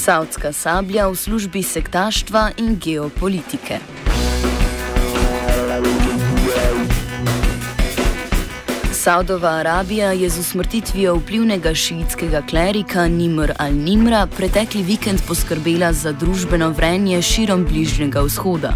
Saudska sablja v službi sektaštva in geopolitike. Saudova Arabija je z usmrtitvijo vplivnega šiitskega klerika Nimr al-Nimra pretekli vikend poskrbela za družbeno vrenje širom Bližnjega vzhoda.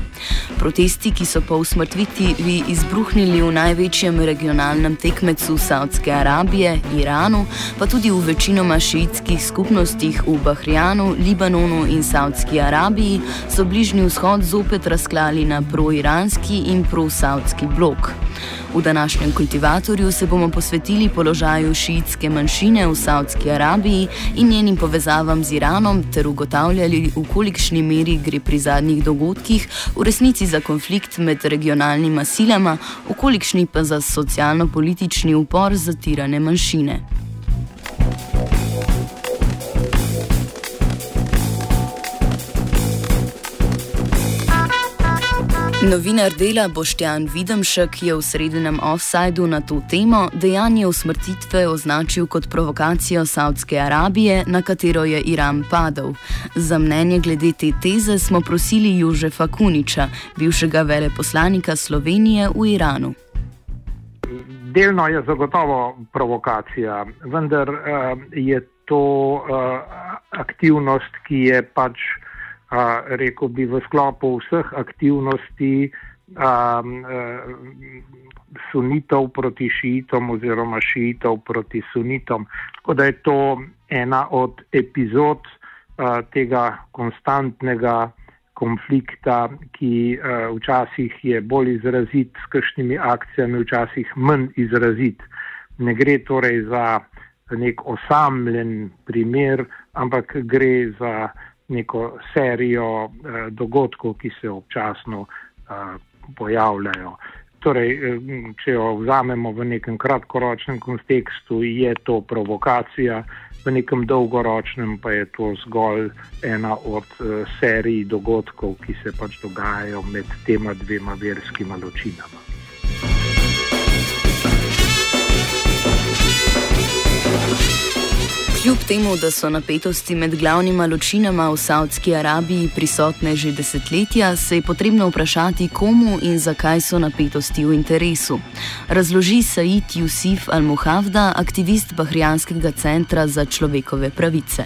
Protesti, ki so po usmrtitvi izbruhnili v največjem regionalnem tekmecu Saudske Arabije, Iranu, pa tudi v večinoma šiitskih skupnostih v Bahrijanu, Libanonu in Saudski Arabiji, so Bližnji vzhod zopet razklali na pro-iranski in pro-saudski blok. V današnjem kultivatorju se bomo posvetili položaju šiitske manjšine v Saudski Arabiji in njenim povezavam z Iranom ter ugotavljali, v kolikšni meri gre pri zadnjih dogodkih v resnici za konflikt med regionalnima silama, v kolikšni pa za socialno-politični upor zatirane manjšine. Novinar dela Boštjan Videmšek je v sredinem offsajdu na to temo dejanje usmrtitve označil kot provokacijo Saudske Arabije, na katero je Iran padel. Za mnenje glede te teze smo prosili Jožefa Kuniča, bivšega veleposlanika Slovenije v Iranu. Delno je zagotovo provokacija, vendar uh, je to uh, aktivnost, ki je pač rekel bi v sklopu vseh aktivnosti um, sunitov proti šiitom oziroma šiitov proti sunitom. Tako da je to ena od epizod uh, tega konstantnega konflikta, ki uh, včasih je bolj izrazit s kakšnimi akcijami, včasih manj izrazit. Ne gre torej za nek osamljen primer, ampak gre za neko serijo eh, dogodkov, ki se občasno eh, pojavljajo. Torej, eh, če jo vzamemo v nekem kratkoročnem kontekstu, je to provokacija, v nekem dolgoročnem pa je to zgolj ena od eh, serij dogodkov, ki se pač dogajajo med tema dvema verskima ločinama. Kljub temu, da so napetosti med glavnima ločinama v Saudski Arabiji prisotne že desetletja, se je potrebno vprašati, komu in zakaj so napetosti v interesu. Razloži Said Yusuf Al-Muhavda, aktivist Bahrijanskega centra za človekove pravice.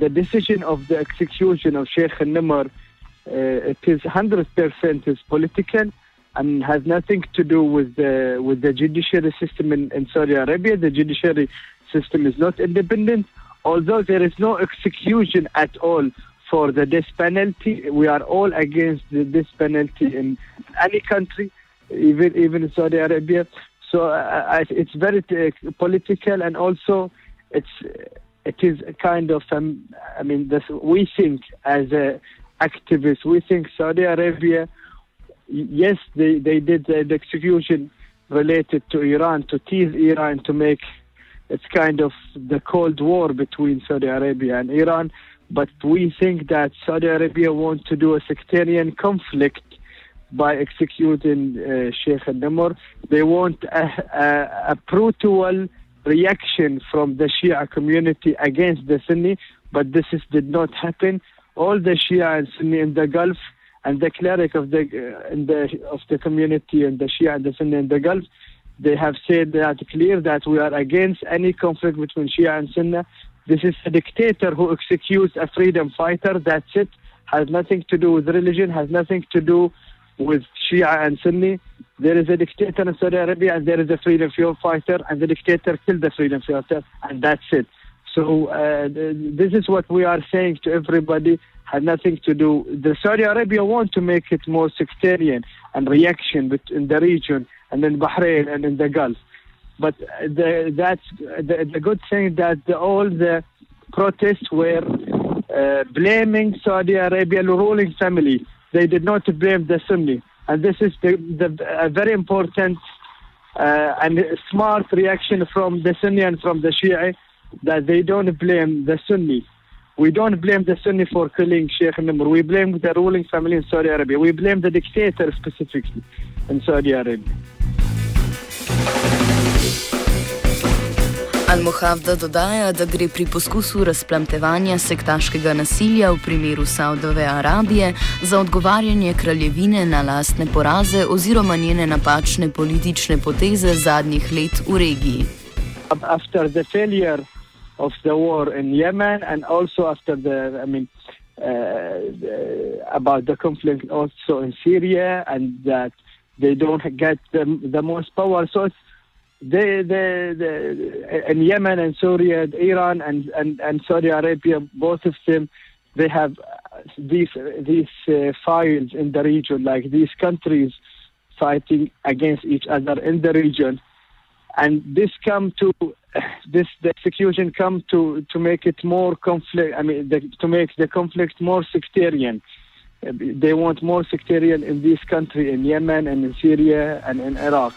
The decision of the execution of Sheikh Nimr uh, it is 100% is political and has nothing to do with the with the judiciary system in, in Saudi Arabia. The judiciary system is not independent, although there is no execution at all for the death penalty. We are all against the death penalty in any country, even even Saudi Arabia. So uh, it's very uh, political, and also it's it is kind of um, I mean this, we think as a activists we think Saudi Arabia yes they they did the execution related to Iran to tease Iran to make it's kind of the Cold War between Saudi Arabia and Iran. But we think that Saudi Arabia wants to do a sectarian conflict by executing uh, Sheikh al-Namr. They want a, a, a, brutal reaction from the Shia community against the Sunni, but this is, did not happen. All the Shia and Sunni in the Gulf and the cleric of the, uh, the of the community and the Shia and the Sunni in the Gulf they have said that clear that we are against any conflict between Shia and Sunni. This is a dictator who executes a freedom fighter. That's it. Has nothing to do with religion. Has nothing to do with Shia and Sunni. There is a dictator in Saudi Arabia and there is a freedom fighter, and the dictator killed the freedom fighter, and that's it. So uh, this is what we are saying to everybody. Had nothing to do. The Saudi Arabia want to make it more sectarian and reaction in the region and in Bahrain and in the Gulf. But the, that's the, the good thing that the, all the protests were uh, blaming Saudi Arabia ruling family. They did not blame the Sunni, and this is the, the a very important uh, and smart reaction from the Sunni and from the Shia that they don't blame the Sunni. We don't blame the Sunni for killing Sheikh Nimr. We blame the ruling family in Saudi Arabia. We blame the dictator specifically in Saudi Arabia. Al-Muhavda dodaja, da gre pri poskusu razplamtevanja sektaškega nasilja v primeru Saudove Arabije za odgovarjanje kraljevine na lastne poraze oziroma njene napačne politične poteze zadnjih let v regiji. After the failure of the war in Yemen and also after the, I mean, uh, the, about the conflict also in Syria and that they don't get the, the most power. So it's, in Yemen and Syria, Iran and, and, and Saudi Arabia, both of them, they have these these uh, files in the region, like these countries fighting against each other in the region, and this come to this the execution come to to make it more conflict. I mean, the, to make the conflict more sectarian. They want more sectarian in this country, in Yemen and in Syria and in Iraq.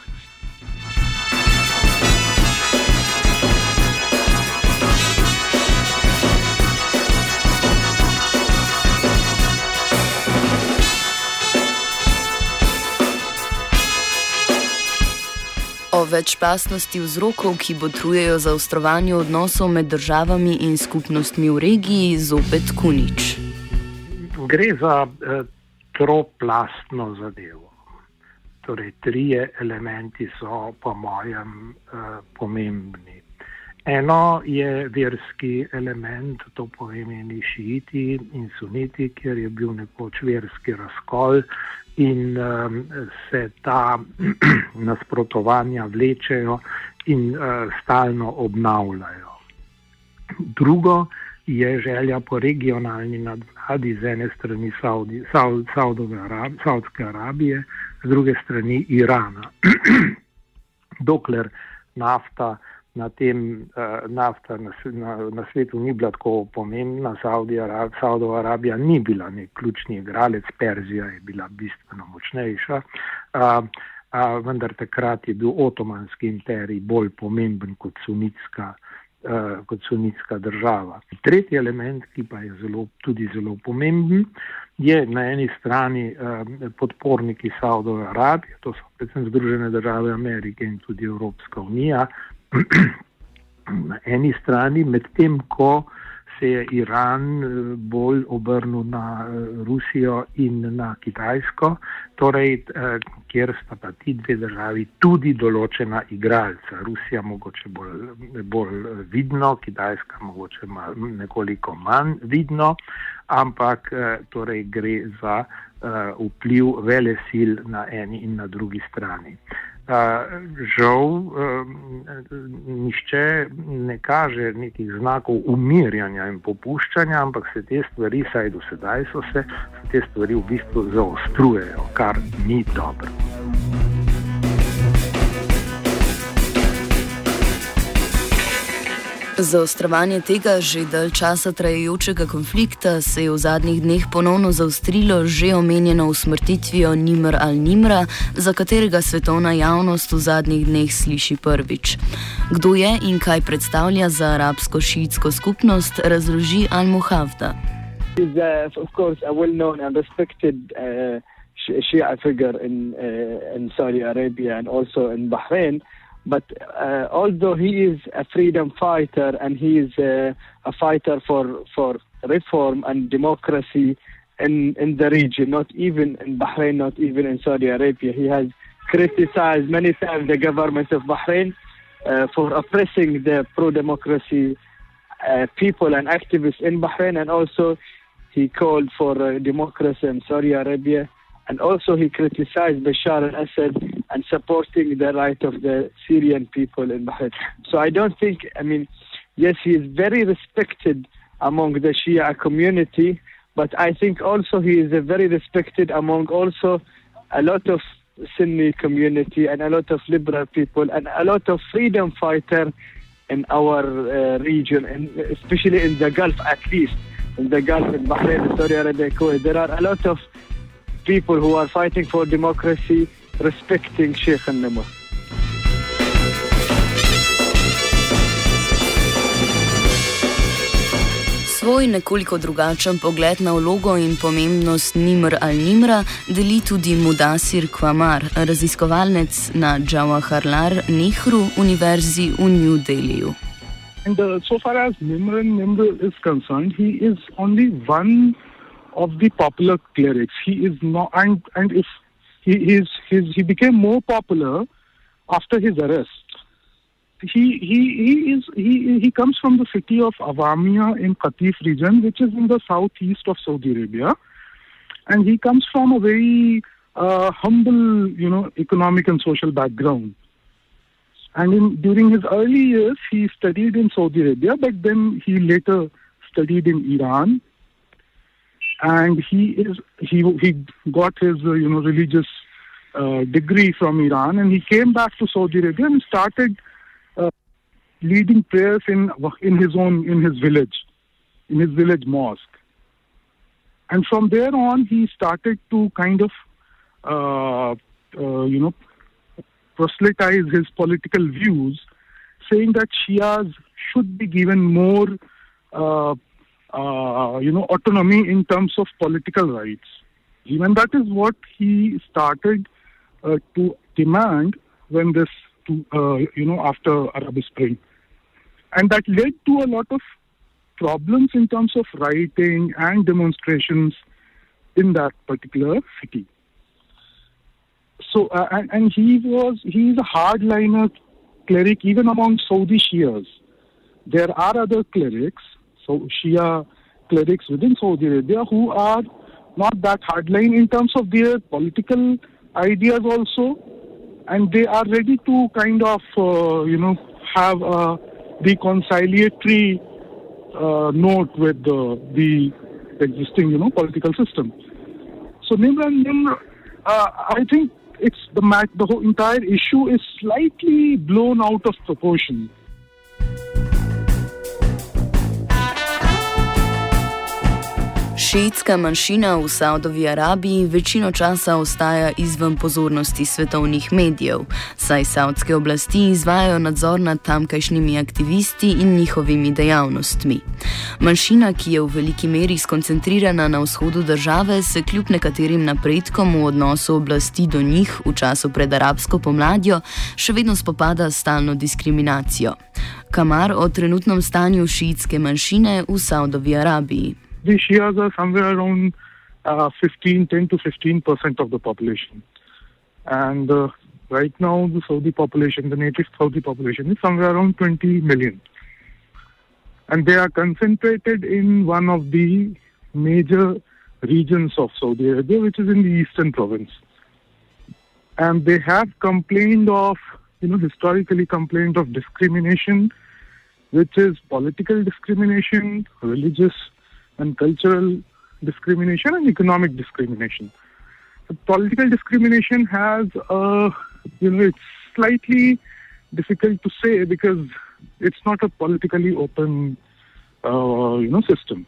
O večplastnosti vzrokov, ki botrujejo zaostrovanju odnosov med državami in skupnostmi v regiji, zopet Kunič. Gre za eh, troplastno zadevo. Torej, trije elementi so, po mojem, eh, pomembni. Eno je verski element, to pomeni šiiti in suniti, ker je bil nekoč verski razkol in um, se ta nasprotovanja vlečejo in uh, stalno obnavljajo. Drugo je želja po regionalni nadvladi z ene strani Saudi, Saud, Arab, Saudske Arabije, z druge strani Irana. Dokler nafta na tem uh, nafta na, na, na svetu ni bila tako pomembna, Saudova Arabija ni bila nek ključni igralec, Perzija je bila bistveno močnejša, uh, uh, vendar takrat je bil otomanski imperij bolj pomemben kot sunitska. Uh, kot sunitska država. Tretji element, ki pa je zelo, tudi zelo pomemben, je na eni strani uh, podporniki Saudove Arabije, to so predvsem Združene države Amerike in tudi Evropska unija, na eni strani, medtem ko se je Iran eh, bolj obrnil na eh, Rusijo in na Kitajsko, torej, eh, kjer sta pa ti dve državi tudi določena igralca. Rusija mogoče bolj, bolj vidno, Kitajska mogoče mal, nekoliko manj vidno, ampak torej gre za vpliv vele sil na eni in na drugi strani. Žal, nišče ne kaže nekih znakov umirjanja in popuščanja, ampak se te stvari, saj do sedaj so se, se te stvari v bistvu zaostrujejo, kar ni dobro. Zaostrovanje tega že dalj časa trajajočega konflikta se je v zadnjih dneh ponovno zaostrilo že omenjeno usmrtitvijo Nimr al-Nimra, za katerega svetovna javnost v zadnjih dneh sliši prvič. Kdo je in kaj predstavlja za arabsko šiitsko skupnost, razloži Al-Muhavda. Shia figure in, uh, in Saudi Arabia and also in Bahrain. But uh, although he is a freedom fighter and he is uh, a fighter for, for reform and democracy in, in the region, not even in Bahrain, not even in Saudi Arabia, he has criticized many times the government of Bahrain uh, for oppressing the pro-democracy uh, people and activists in Bahrain, and also he called for uh, democracy in Saudi Arabia, and also he criticized Bashar al-Assad and supporting the right of the Syrian people in Bahrain. So I don't think, I mean, yes, he is very respected among the Shia community, but I think also he is very respected among also a lot of Sunni community and a lot of liberal people and a lot of freedom fighter in our uh, region, and especially in the Gulf at least. In the Gulf, in Bahrain, Saudi Arabia, Kuwait, there are a lot of people who are fighting for democracy, respecting Sheikh al-Nimr. Svoj nekoliko drugačen pogled na vlogo in pomembnost Nimr al-Nimra deli tudi Mudasir Kwamar, raziskovalec na Jawaharlal Nehru Univerzi v New Delhiju. And uh, so far as Nimr al-Nimr is concerned, he is only one of the popular clerics. He is not, and and if he is his he became more popular after his arrest. He he he is he he comes from the city of Awamiya in Qatif region, which is in the southeast of Saudi Arabia, and he comes from a very uh, humble, you know, economic and social background. And in, during his early years, he studied in Saudi Arabia, but then he later studied in Iran and he is he he got his uh, you know religious uh, degree from Iran, and he came back to Saudi Arabia and started uh, leading prayers in in his own in his village, in his village mosque. And from there on, he started to kind of uh, uh, you know proselytize his political views, saying that Shias should be given more. Uh, you know, autonomy in terms of political rights. Even that is what he started uh, to demand when this, to, uh, you know, after Arab Spring. And that led to a lot of problems in terms of rioting and demonstrations in that particular city. So, uh, and, and he was, he is a hardliner cleric even among Saudi Shias. There are other clerics so Shia clerics within Saudi Arabia who are not that hardline in terms of their political ideas also, and they are ready to kind of uh, you know have a reconciliatory uh, note with the, the existing you know political system. So Nimr Nimr, uh, I think it's the the whole entire issue is slightly blown out of proportion. Šiitska manjšina v Saudovi Arabiji večino časa ostaja izven pozornosti svetovnih medijev, saj saudske oblasti izvajajo nadzor nad tamkajšnjimi aktivisti in njihovimi dejavnostmi. Manjšina, ki je v veliki meri skoncentrirana na vzhodu države, se kljub nekaterim napredkom v odnosu oblasti do njih v času pred arabsko pomladjo še vedno spopada s stalno diskriminacijo. Kamar o trenutnem stanju šiitske manjšine v Saudovi Arabiji. The Shias are somewhere around uh, 15, 10 to 15 percent of the population. And uh, right now, the Saudi population, the native Saudi population, is somewhere around 20 million. And they are concentrated in one of the major regions of Saudi Arabia, which is in the eastern province. And they have complained of, you know, historically complained of discrimination, which is political discrimination, religious and cultural discrimination and economic discrimination. The political discrimination has, uh, you know, it's slightly difficult to say because it's not a politically open, uh, you know, system.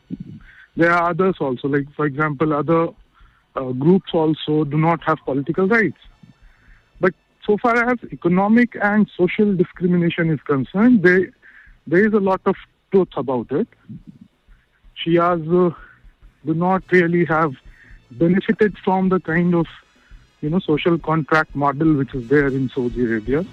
There are others also, like for example, other uh, groups also do not have political rights. But so far as economic and social discrimination is concerned, there there is a lot of truth about it. Shias uh, do not really have benefited from the kind of you know social contract model which is there in Saudi Arabia.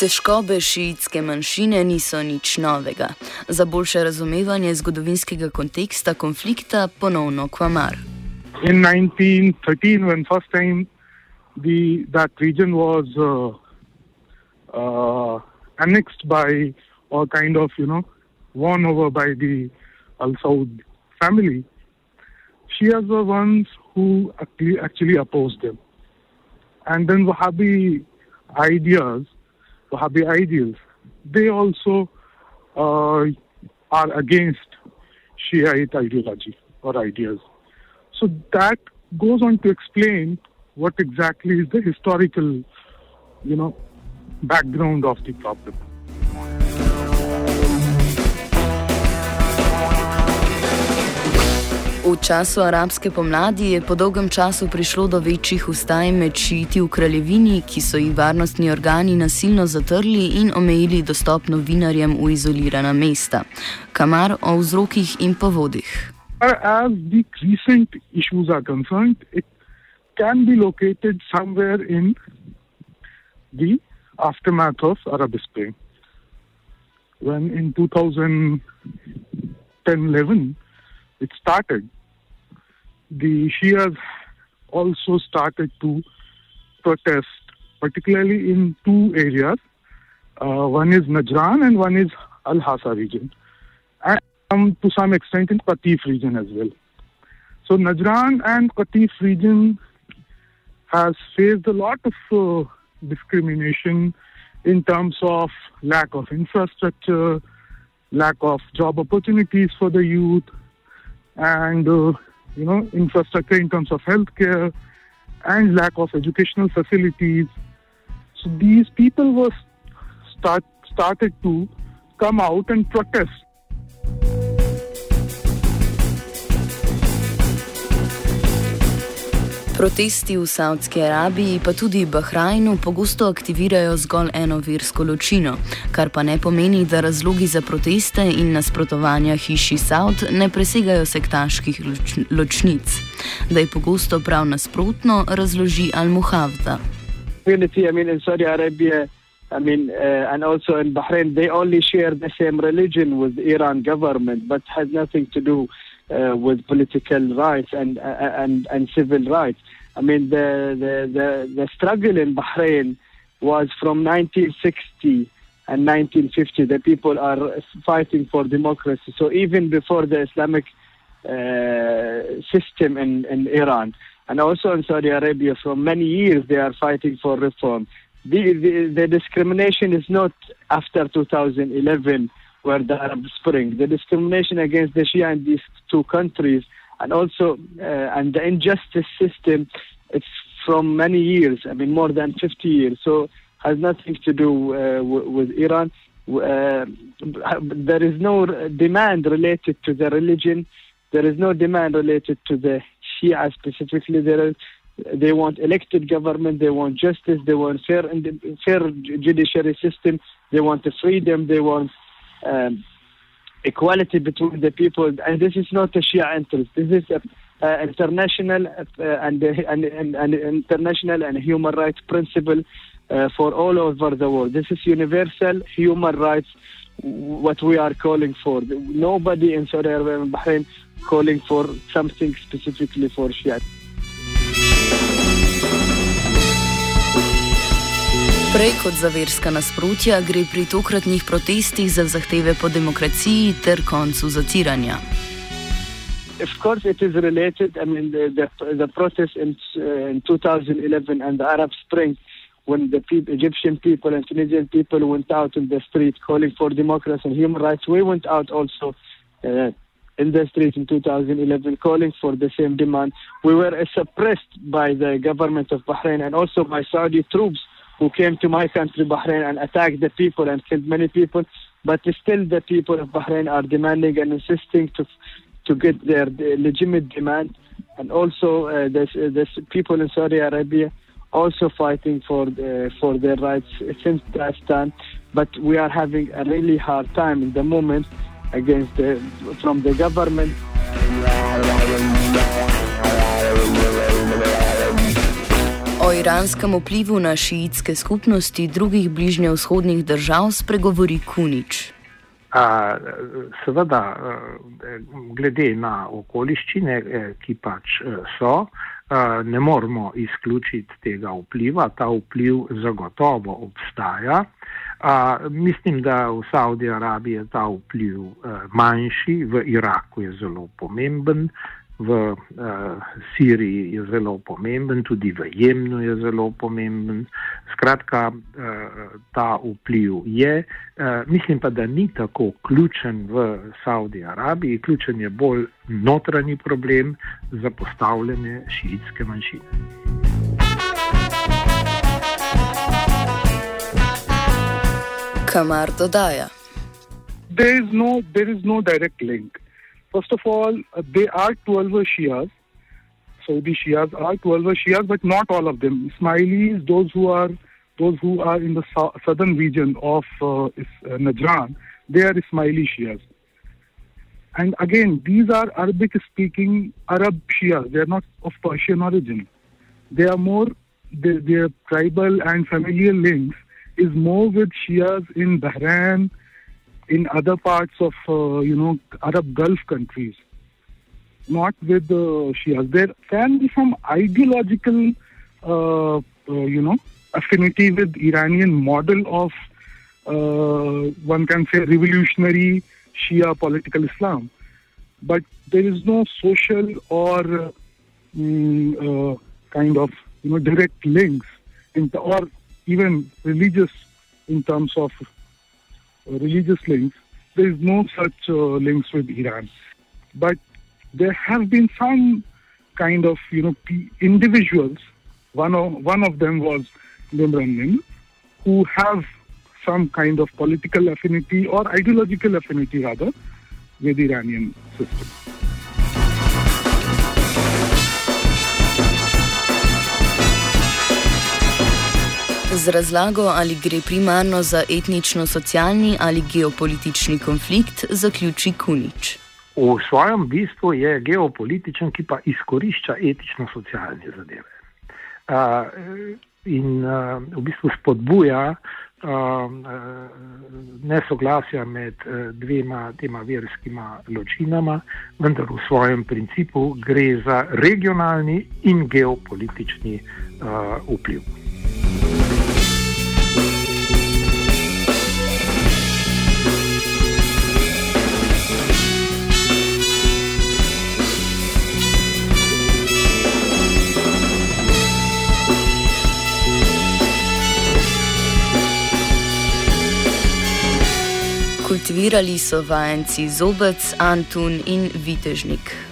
Težkobe šiitske manjšine niso nič novega. Za boljše razumevanje zgodovinskega konteksta konflikta ponovno kvamar. In 1913, when first time the, that region was uh, uh, annexed by or kind of, you know, won over by the Al Saud family, Shias were the ones who actually, actually opposed them. And then Wahhabi ideas Wahhabi ideals, they also uh, are against Shiite ideology or ideas. So that goes on to explain what exactly is the historical, you know, background of the problem. V času arabske pomladi je po dolgem času prišlo do večjih ustaj med šiti v kraljevini, ki so jih varnostni organi nasilno zatrli in omejili dostop novinarjem v izolirana mesta. Kamar o vzrokih in povodih. As the recent issues are concerned, it can be located somewhere in the aftermath of Arab Spring. When in 2010-11, it started, the Shias also started to protest, particularly in two areas. Uh, one is Najran and one is Al Hasa region, and um, to some extent in Qatif region as well. So Najran and Qatif region has faced a lot of uh, discrimination in terms of lack of infrastructure, lack of job opportunities for the youth, and uh, you know infrastructure in terms of healthcare and lack of educational facilities. So these people were start started to come out and protest. Protesti v Saudski Arabiji, pa tudi Bahrajnu, pogosto aktivirajo zgolj eno versko ločino, kar pa ne pomeni, da razlogi za proteste in nasprotovanja hiši Saud ne presegajo sektaških loč ločnic. Da je pogosto prav nasprotno, razloži Al-Muhavda. Community, I mean, in Saudi Arabia, I mean, uh, and also in Bahrain, they only share the same religion with Iran government, but has nothing to do uh, with political rights and, uh, and and civil rights. I mean, the, the, the, the struggle in Bahrain was from 1960 and 1950. The people are fighting for democracy. So even before the Islamic uh, system in, in Iran, and also in Saudi Arabia, for many years they are fighting for reform. The, the, the discrimination is not after 2011 where the Arab Spring. The discrimination against the Shia in these two countries and also uh, and the injustice system it's from many years i mean more than 50 years. So has nothing to do uh, w- with iran. Uh, there is no demand related to the religion. There is no demand related to the shia specifically. There is they want elected government they want justice they want fair fair judiciary system they want the freedom they want um, equality between the people, and this is not a Shia interest. This is a, international uh, and, and, and, and, international and human rights principle uh, for all over the world. This is universal human rights. What we are calling for. Nobody in Saudi Arabia and Bahrain calling for something specifically for Shia. Prej kot za verska nasprotja gre pri tokratnih protestih za zahteve po demokraciji ter koncu zatiranja. Of course, it is related. I mean, the, the, the protest in, uh, in 2011 and the Arab Spring, when the pe Egyptian people and Tunisian people went out in the street calling for democracy and human rights, we went out also uh, in the street in 2011 calling for the same demand. We were uh, suppressed by the government of Bahrain and also by Saudi troops who came to my country, Bahrain, and attacked the people and killed many people. But still, the people of Bahrain are demanding and insisting to to get their legitimate demand. And also, uh, there's, uh, there's people in Saudi Arabia also fighting for the, for their rights since that time. But we are having a really hard time in the moment against the, from the government. O iranskem vplivu na šiitske skupnosti drugih bližnjevzhodnih držav spregovori Kunič. A, seveda, glede na okoliščine, ki pač so, ne moramo izključiti tega vpliva. Ta vpliv zagotovo obstaja. Mislim, da v Saudiji Arabiji je ta vpliv manjši, v Iraku je zelo pomemben, v uh, Siriji je zelo pomemben, tudi v Jemnu je zelo pomemben. Skratka, uh, ta vpliv je. Uh, mislim pa, da ni tako ključen v Saudi Arabiji, ključen je bolj notranji problem za postavljanje šiitske manjšine. Kamar dodaja. There is no, there is no direct link. First of all, uh, they are 12 Shias. Saudi Shias are 12 Shias, but not all of them. Ismailis, those who are those who are in the so- southern region of uh, uh, Najran, they are Ismaili Shias. And again, these are Arabic-speaking Arab Shias. They are not of Persian origin. They are more their, their tribal and familial links is more with Shias in Bahrain, in other parts of uh, you know Arab Gulf countries, not with the Shias. There can be some ideological uh, uh, you know affinity with Iranian model of uh, one can say revolutionary Shia political Islam, but there is no social or mm, uh, kind of you know direct links in or even religious in terms of religious links. There is no such uh, links with Iran, but there have been some kind of you know individuals. One of one of them was Nimran Nim, who have some kind of political affinity or ideological affinity rather with Iranian system. Z razlago, ali gre primarno za etnično-socialni ali geopolitični konflikt, zaključi Kunič. V svojem bistvu je geopolitičen, ki pa izkorišča etično-socialne zadeve. Uh, in uh, v bistvu spodbuja uh, nesoglasja med dvema tema verskima ločinama, vendar v svojem principu gre za regionalni in geopolitični uh, vpliv. Kultivirali so vajenci Zobec, Antun in Vitežnik.